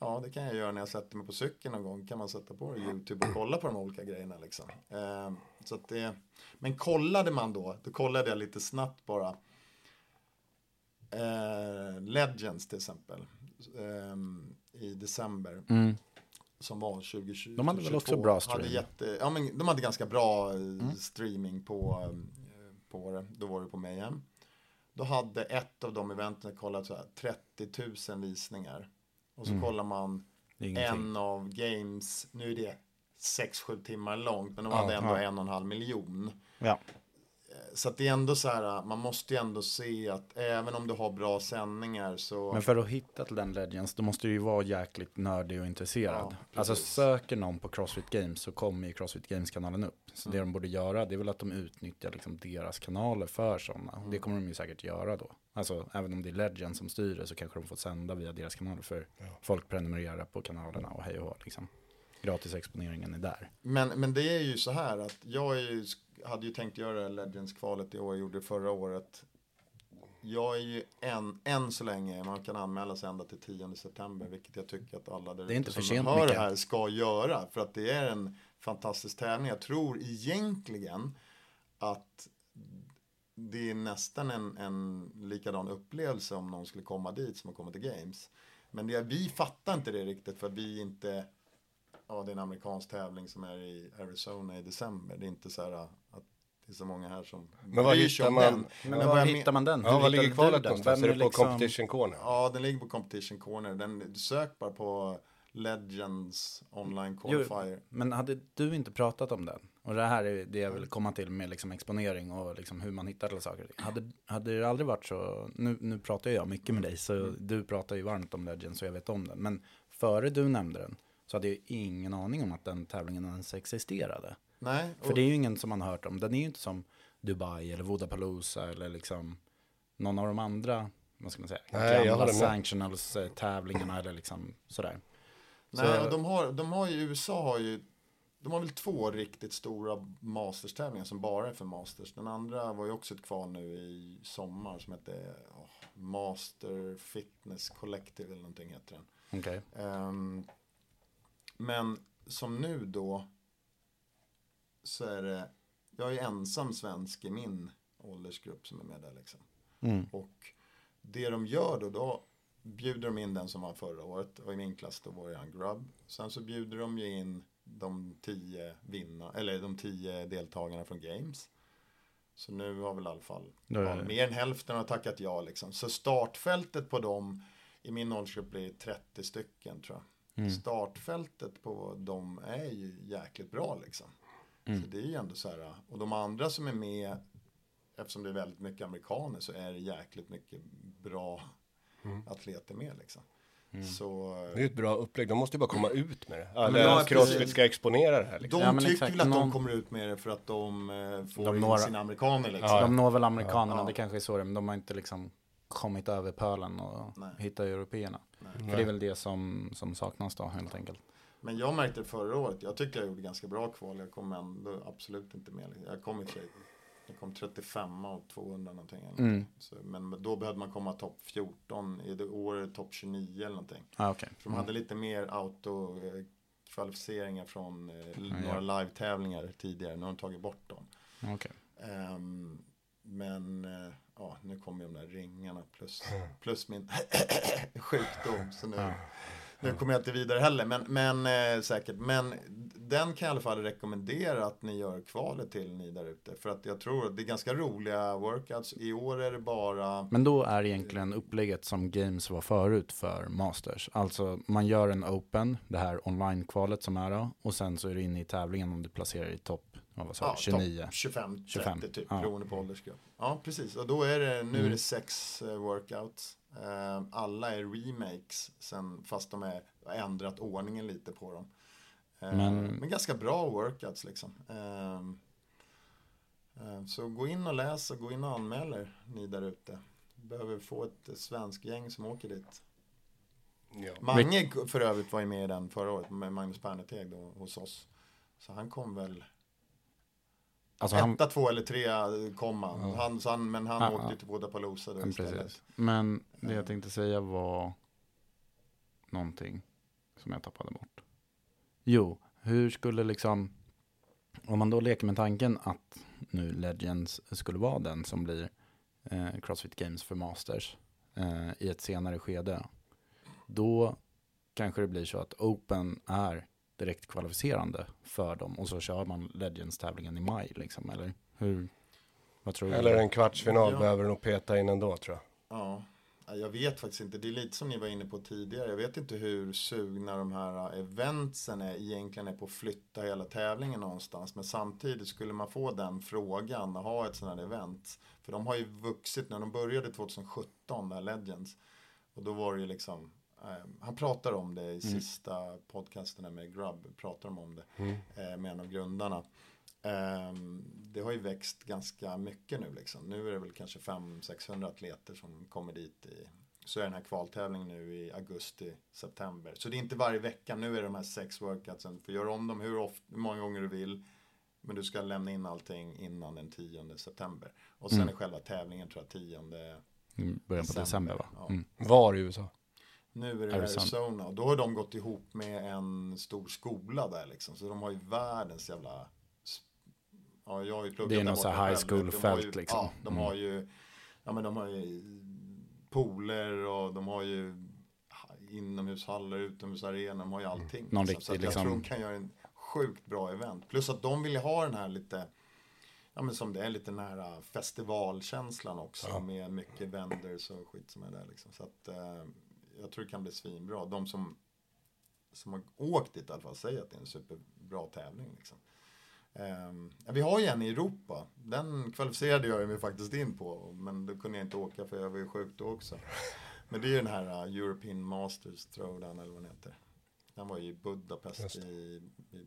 ja, det kan jag göra när jag sätter mig på cykeln någon gång, kan man sätta på YouTube och kolla på de olika grejerna liksom. Eh, så att det, men kollade man då, då kollade jag lite snabbt bara, eh, Legends till exempel, eh, i december. mm. Som var 2020. De hade väl 22, också bra hade stream? jätte, ja, men de hade ganska bra eh, streaming på, eh, på det. Då var det på Mayhem. Då hade ett av de eventen kollat så här 30 000 visningar. Och så kollar man ingenting. en av games, nu är det 6-7 timmar långt, men de hade ändå en och en halv miljon. Ja. Så att det är ändå så här, man måste ju ändå se att även om du har bra sändningar så... Men för att hitta till den Legends, då måste du ju vara jäkligt nördig och intresserad. Ja, alltså söker någon på Crossfit Games så kommer ju Crossfit Games-kanalen upp. Så det de borde göra, det är väl att de utnyttjar liksom deras kanaler för sådana. Det kommer de ju säkert göra då. Alltså även om det är Legends som styr det så kanske de får sända via deras kanaler för folk prenumererar på kanalerna och hej och hå, liksom. Gratisexponeringen är där. Men, men det är ju så här att jag ju, hade ju tänkt göra Legends-kvalet i år, jag gjorde förra året. Jag är ju än, än så länge, man kan anmäla sig ända till 10 september, vilket jag tycker att alla där Det är inte för som sent, hör det här ska göra. För att det är en fantastisk tävling. Jag tror egentligen att det är nästan en, en likadan upplevelse om någon skulle komma dit som att komma till Games. Men det, vi fattar inte det riktigt för vi inte Ja, det är en amerikansk tävling som är i Arizona i december. Det är inte så här att det är så många här som Men var hittar man- den. Men, vad var men- hittar man den? Ja, var ligger kvalet den? någonstans? Är det på liksom- Competition Corner? Ja, den ligger på Competition Corner. Den, sök bara på Legends online Jo, qualifier. men hade du inte pratat om den? Och det här är det jag vill komma till med liksom exponering och liksom hur man hittar till saker. Hade, hade det aldrig varit så, nu, nu pratar jag mycket med dig, så du pratar ju varmt om Legends så jag vet om den. Men före du nämnde den så hade jag ingen aning om att den tävlingen ens existerade. Nej, För det är ju ingen som man har hört om. Den är ju inte som Dubai eller Vodapalooza eller liksom någon av de andra, vad ska man säga, Nej, gamla sanctionals-tävlingarna eller liksom sådär. Nej, Så- och de har, de har ju, USA har ju, de har väl två riktigt stora Masters-tävlingar som bara är för Masters. Den andra var ju också ett kval nu i sommar som hette åh, Master Fitness Collective eller någonting heter den. Okej. Ehm, men som nu då så är det, jag är ensam svensk i min åldersgrupp som är med där liksom. Mm. Och det de gör då, då bjuder de in den som var förra året. Och i min klass då var han Grubb. Sen så bjuder de ju in de tio vinna, eller de tio deltagarna från Games. Så nu har väl i alla fall ja, mer än hälften har tackat ja liksom. Så startfältet på dem i min åldersgrupp blir 30 stycken tror jag. Mm. Startfältet på dem är ju jäkligt bra liksom. Mm. Så det är ju ändå så här. Och de andra som är med, eftersom det är väldigt mycket amerikaner så är det jäkligt mycket bra atleter med liksom. Så Det är ett bra upplägg, de måste ju bara komma ut med det. men Alla ja, crossfit ska exponera det här liksom. de Ja, men tycker exakt. väl att Någon- de kommer ut med det för att de eh, får De in når- sina amerikaner liksom. Ja. De når väl amerikanerna, Ja. det kanske är så det är, men de har inte liksom kommit över pölen och Nej. hittat För det är väl det som, som saknas då helt enkelt. Men jag märkte förra året. Jag tycker jag gjorde ganska bra kval. Jag kom ändå absolut inte med. Jag kom i sig. Jag kom 35 och 200 någonting. Eller Mm. Så, men då behövde man komma topp 14. I det året topp 29 eller någonting. Ah, okej. För de hade lite mer auto-kvalificeringar från eh, ja. några live-tävlingar tidigare. Nu har de tagit bort dem. Okej. Ehm, men eh, ja, nu kommer de där ringarna plus, plus min sjukdom. Så nu, nu kommer jag inte vidare heller. Men, men eh, säkert. Men den kan jag i alla fall rekommendera att ni gör kvalet till ni där ute. För att jag tror att det är ganska roliga workouts. I år är det bara Men då är egentligen upplägget som Games var förut för Masters. Alltså man gör en Open, det här online-kvalet som är då. Och sen så är du inne i tävlingen om du placerar i topp, vad var det, ja, 29. topp 25, 25, 30 typ. ja. Beroende på åldersgrupp. Ja, precis. Och då är det, nu är Mm. det sex eh, workouts. Eh, alla är remakes. Sen, fast de är har ändrat ordningen lite på dem. Eh, Men- men ganska bra workouts liksom. Så gå in och läs och gå in och anmäl er, ni där ute. Behöver få ett svensk gäng som åker dit. Ja. Mange för övrigt var ju med i den förra året med Magnus Perneteg då hos oss. Så han kom väl Alltså han, Etta, två eller tre kom han. han, så han men han Ja, åkte ja. till Wodapalooza då istället. Men det jag tänkte säga var någonting som jag tappade bort. Jo, hur skulle liksom, om man då leker med tanken att nu Legends skulle vara den som blir eh, Crossfit Games för Masters eh, i ett senare skede. Då kanske det blir så att Open är direkt kvalificerande för dem och så kör man Legends-tävlingen i maj liksom, eller hur? Vad tror du? Eller en kvartsfinal Ja. behöver nog peta in ändå tror jag. Ja. Ja, Jag vet faktiskt inte. Det är lite som ni var inne på tidigare. Jag vet inte hur sugna de här eventsen är, egentligen är på att flytta hela tävlingen någonstans. Men samtidigt skulle man få den frågan, att ha ett sådant här event. För de har ju vuxit när de började 2017, det här Legends. Och då var det ju liksom, han pratar om det i sista podcasten med Grubb, pratar de om det eh, med en av grundarna. Ehm, det har ju växt ganska mycket nu liksom. Nu är det väl kanske 500-600 atleter som kommer dit i så är den här kvaltävlingen nu i augusti, september. Så det är inte varje vecka. Nu är det de här sex workoutsen. Du får göra om dem hur, ofta, hur många gånger du vill. Men du ska lämna in allting innan den 10 september. Och sen är själva tävlingen tror jag 10 Mm, Början på december va? Ja. Mm. Var i USA? Nu är det Arizona. Arizona. Och då har de gått ihop med en stor skola där liksom. Så de har ju världens jävla... Ja, jag har ju pluggat Det är där något så borta här high själv. school De har ju- fält, liksom. Ja, de har ju... Ja, men de har ju pooler och de har ju inomhushallar, utomhusarenor. De har ju allting. Någon Så riktig, att jag liksom- tror de kan göra en sjukt bra event. Plus att de vill ha den här lite... Ja men som det är lite nära festivalkänslan också med mycket vendors och skit som är där liksom. Så att eh, jag tror det kan bli svinbra. De som, som har åkt dit i alla fall säger att det är en superbra tävling liksom. Ja, vi har ju en i Europa. Den kvalificerade jag mig faktiskt in på. Men då kunde jag inte åka för jag var ju sjuk då också. Men det är ju den här uh, European Masters Throwdown eller vad den heter. Den var ju i Budapest i, i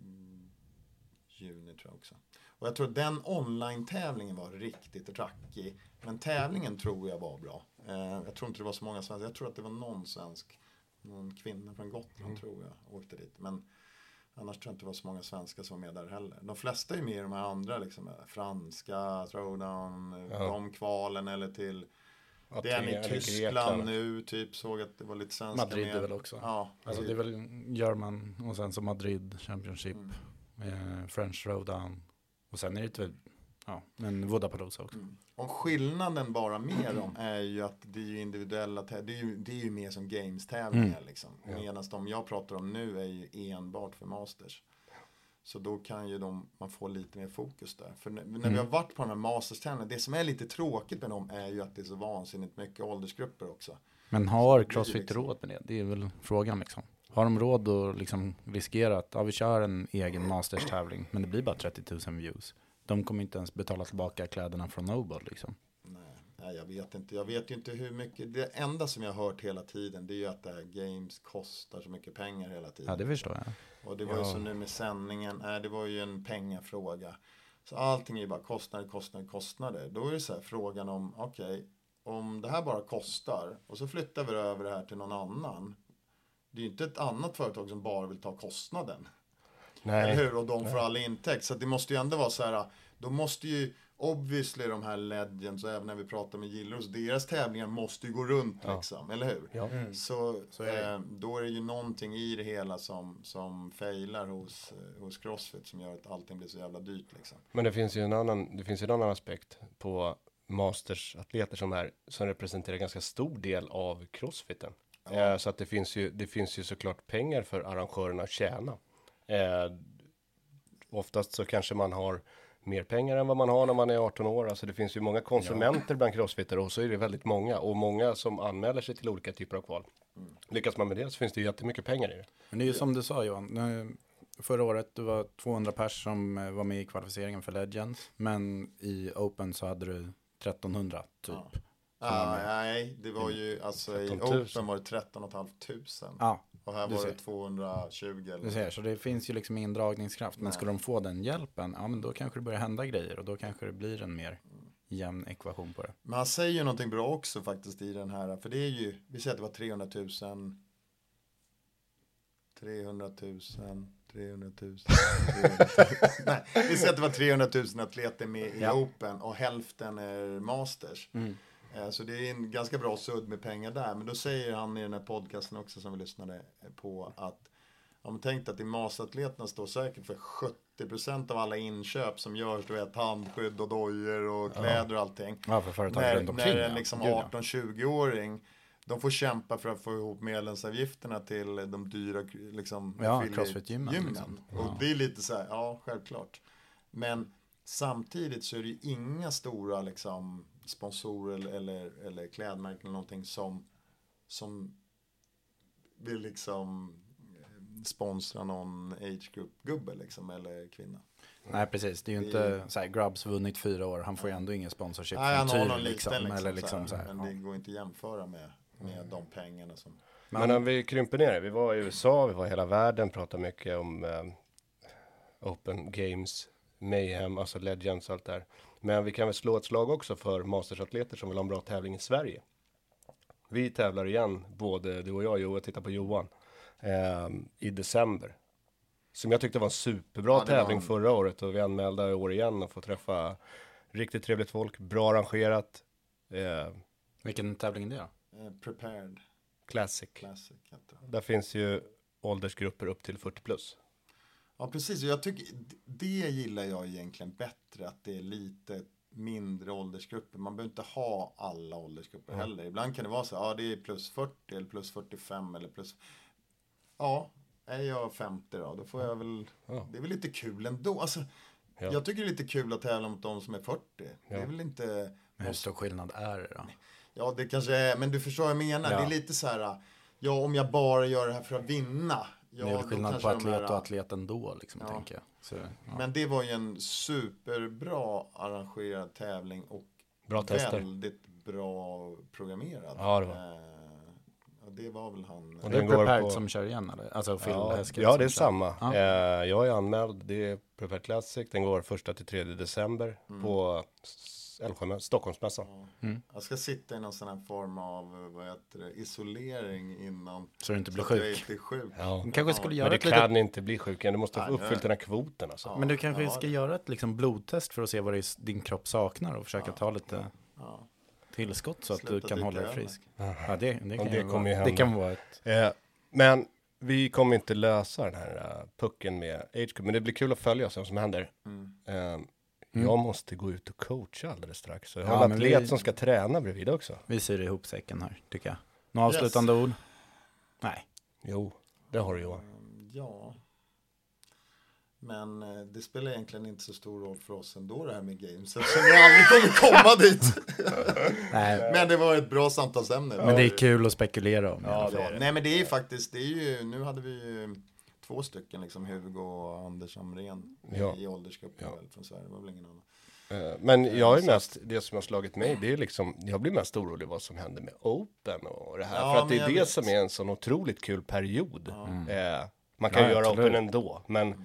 juni tror jag också. Och jag tror den online-tävlingen var riktigt rackig. Men tävlingen tror jag var bra. Eh, jag tror inte det var så många svenskar. Jag tror att det var någon svensk. Någon kvinna från Gotland tror jag åkte dit. Men annars tror jag inte det var så många svenskar som var med där heller. De flesta är med i de här andra liksom. eh, Franska, throwdown, eh, de kvalen eller till det är i Tyskland nu, typ såg att det var lite svenska Madrid med. är väl också. Ja, Alltså det är väl German och sen så Madrid Championship, Mm. eh, French Showdown och sen är det väl Ja, men Vodapalooza också. Om skillnaden bara med dem är ju att det är ju individuella tä- det är ju, det är ju mer som games-tävlingar liksom. Medan de jag pratar om nu är ju enbart för masters. Så då kan ju de, man få lite mer fokus där. För när, när vi har varit på de här masters-tävlingarna, det som är lite tråkigt med dem är ju att det är så vansinnigt mycket åldersgrupper också. Men har Crossfit liksom- råd med det? Det är väl frågan liksom. Har de råd att liksom riskera att ja, vi kör en egen Masters-tävling, men det blir bara 30 000 views. De kommer inte ens betala tillbaka kläderna från Noble liksom. Nej, nej, jag vet inte. Jag vet ju inte hur mycket. Det enda som jag har hört hela tiden det är ju att det här games kostar så mycket pengar hela tiden. Ja, det förstår jag. Och det var ju så nu med sändningen, nej, det var ju en pengafråga. Så allting är ju bara kostnader, kostnader, kostnader. Då är det så här frågan om, okej, om det här bara kostar och så flyttar vi över det här till någon annan. Det är ju inte ett annat företag som bara vill ta kostnaden. Eller Nej, hur? Och de får all intäkt. Så att det måste ju ändå vara så här, då måste ju obviously de här legends och även när vi pratar med Gillros, deras tävlingar måste ju gå runt liksom, eller hur? Ja. Så, Så är eh, då är det ju någonting i det hela som, som failar hos, hos Crossfit som gör att allting blir så jävla dyrt liksom. men det finns ju en annan, det finns ju en annan aspekt på masters-atleter som är, som representerar ganska stor del av crossfiten. Eh, så att det finns ju, det finns ju såklart pengar för arrangörerna att tjäna. Eh, oftast så kanske man har mer pengar än vad man har när man är 18 år. Alltså det finns ju många konsumenter bland crossfittare och så är det väldigt många och många som anmäler sig till olika typer av kval. Lyckas man med det så finns det ju jättemycket pengar i det. Men det är ju som du sa Johan, förra året det var 200 pers som eh, var med i kvalificeringen för Legends, men i Open så hade du 1300 typ. Ja. Ah, nej, det var ju alltså i 13 000. Open var det 13 500. Ja, Och här du var det ser. 220 eller du ser, så det finns ju liksom ingen dragningskraft. Men skulle de få den hjälpen, ja men då kanske det börjar hända grejer och då kanske det blir en mer jämn ekvation på det. Men han säger ju någonting bra också faktiskt i den här. För det är ju, vi säger att det var 300 000. 300 000. 300 000. 300 000. Nej, vi säger att det var 300 000 atleter med i Ja. Open och hälften är Masters. Eh, Så det är en ganska bra sudd med pengar där. Men då säger han i den här podcasten också som vi lyssnade på att om tänk att i mastatleterna står säkert för 70% av alla inköp som görs, du vet handskydd och dojor och kläder och allting. Ja, för företag när, runt omkring. när en ja. liksom Gud, ja. 18-20-åring de får kämpa för att få ihop medlemsavgifterna till de dyra liksom, Ja, CrossFit-gymmen, gymmen. liksom. Och det är lite så här, ja självklart. Men samtidigt så är det ju inga stora liksom, sponsorer eller, eller, eller klädmärken eller någonting som, som vill liksom eh, sponsra någon age group-gubbe liksom, eller kvinna. Nej, precis. Det är ju inte så här, Grubbs vunnit fyra år, han får ju ändå ingen sponsorship Nej, han från har Tyr, någon liksom, liten liksom, eller liksom så här, men ja. det går inte att jämföra med, med de pengarna som Men om vi krymper ner det, vi var i USA, vi var i hela världen, pratade mycket om eh, Open Games, Mayhem, alltså Legends och allt där. Men vi kan väl slå ett slag också för mastersatleter som vill ha en bra tävling i Sverige. Vi tävlar igen, både du och jag, Johan, jag tittar på Johan, eh, i december. Som jag tyckte var en superbra Ja, tävling en- förra året och vi anmälda i år igen och får träffa riktigt trevligt folk, bra arrangerat, eh, Vilken tävling är det då? eh, prepared classic. classic. Där finns ju åldersgrupper upp till 40 plus. Ja, precis. Jag tycker det gillar jag egentligen bättre, att det är lite mindre åldersgrupper. Man behöver inte ha alla åldersgrupper heller. Ibland kan det vara så, ja det är plus 40 eller plus 45 eller plus... Ja, är jag 50 då, då får jag väl... Ja. Det är väl lite kul ändå. Alltså, Ja. Jag tycker det är lite kul att tävla mot de som är 40. Det är väl inte... Men hur stor skillnad är det då? Ja, det kanske är, men du förstår vad jag menar. Ja. Det är lite så här, ja, om jag bara gör det här för att vinna. Ja, det är väl skillnad på atlet här- och atlet ändå, liksom, Ja. tänker jag. Så, ja. Men det var ju en superbra arrangerad tävling och Bra tester. väldigt bra programmerad. Ja, det var. Eh, och det var väl han. Och det är Prepared på- som kör igen, eller? Alltså Phil Ja, ja det är samma. Ja. Eh, jag är anmäld, det är Prepared Classic, den går första till 3 december Mm. på Älvsjö, Stockholmsmässan. Jag ska sitta i någon sån här form av vad heter det, isolering innan. Så du inte blir att jag sjuk. inte sjuk. Ja. Du kanske skulle Men göra det ett litet... kan inte bli sjuk än, du måste få uppfyllt den här kvoten alltså. Men du kanske Ja, ska det- göra ett liksom, blodtest för att se vad är din kropp saknar och försöka ta lite Ja. tillskott så att du Sluta kan dricka hålla dig frisk. Ja, det, det, kan, det ju kommer ju vara, det hända. kan vara ett... Eh, men vi kommer inte lösa den här uh, pucken med Age Group, men det blir kul att följa vad som händer. Mm. Eh, Jag måste gå ut och coacha alldeles strax. Så jag har Ja, en men atlet vi- som ska träna bredvid också. Vi syr ihop säcken här, tycker jag. Några avslutande ord? Nej. Jo, det har du Johan. Ja. Men eh, det spelar egentligen inte så stor roll för oss ändå det här med games. Eftersom vi aldrig kommer komma dit. Nej. Men det var ett bra samtalsämne. Men det är kul att spekulera om. i alla fall. Ja, nej men det är ju faktiskt, det är ju, nu hade vi ju två stycken liksom, Hugo och Anders Amrén Ja. i åldersgruppen Ja. väl från Sverige, det var väl ingen annan. Eh, Men jag är mest, det som har slagit mig, det är liksom, jag blir mest orolig vad som händer med Open och det här. Ja, för att det men är det vet. som är en sån otroligt kul period. Eh, man Ja, kan göra absolut. Open ändå, men eh,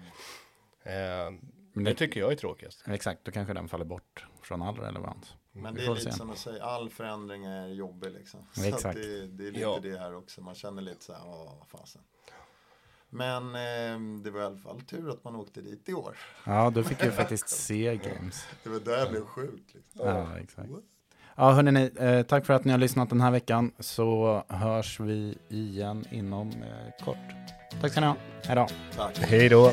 det det- tycker jag är tråkigast. Exakt, då kanske den faller bort från all relevans. Men det är lite se. som att säga, all förändring är jobbig liksom. Så Exakt. Det, det är lite Ja. det här också, man känner lite så här, åh vad fasen. Men eh, det var i alla fall tur att man åkte dit i år. Ja, då fick jag faktiskt se games. Det var där jag blev sjuk. Liksom. Ja, exakt. Ja, hörni, eh, tack för att ni har lyssnat den här veckan. Så hörs vi igen inom eh, kort. Tack ska ni ha. Hej då. Tack. Hej då!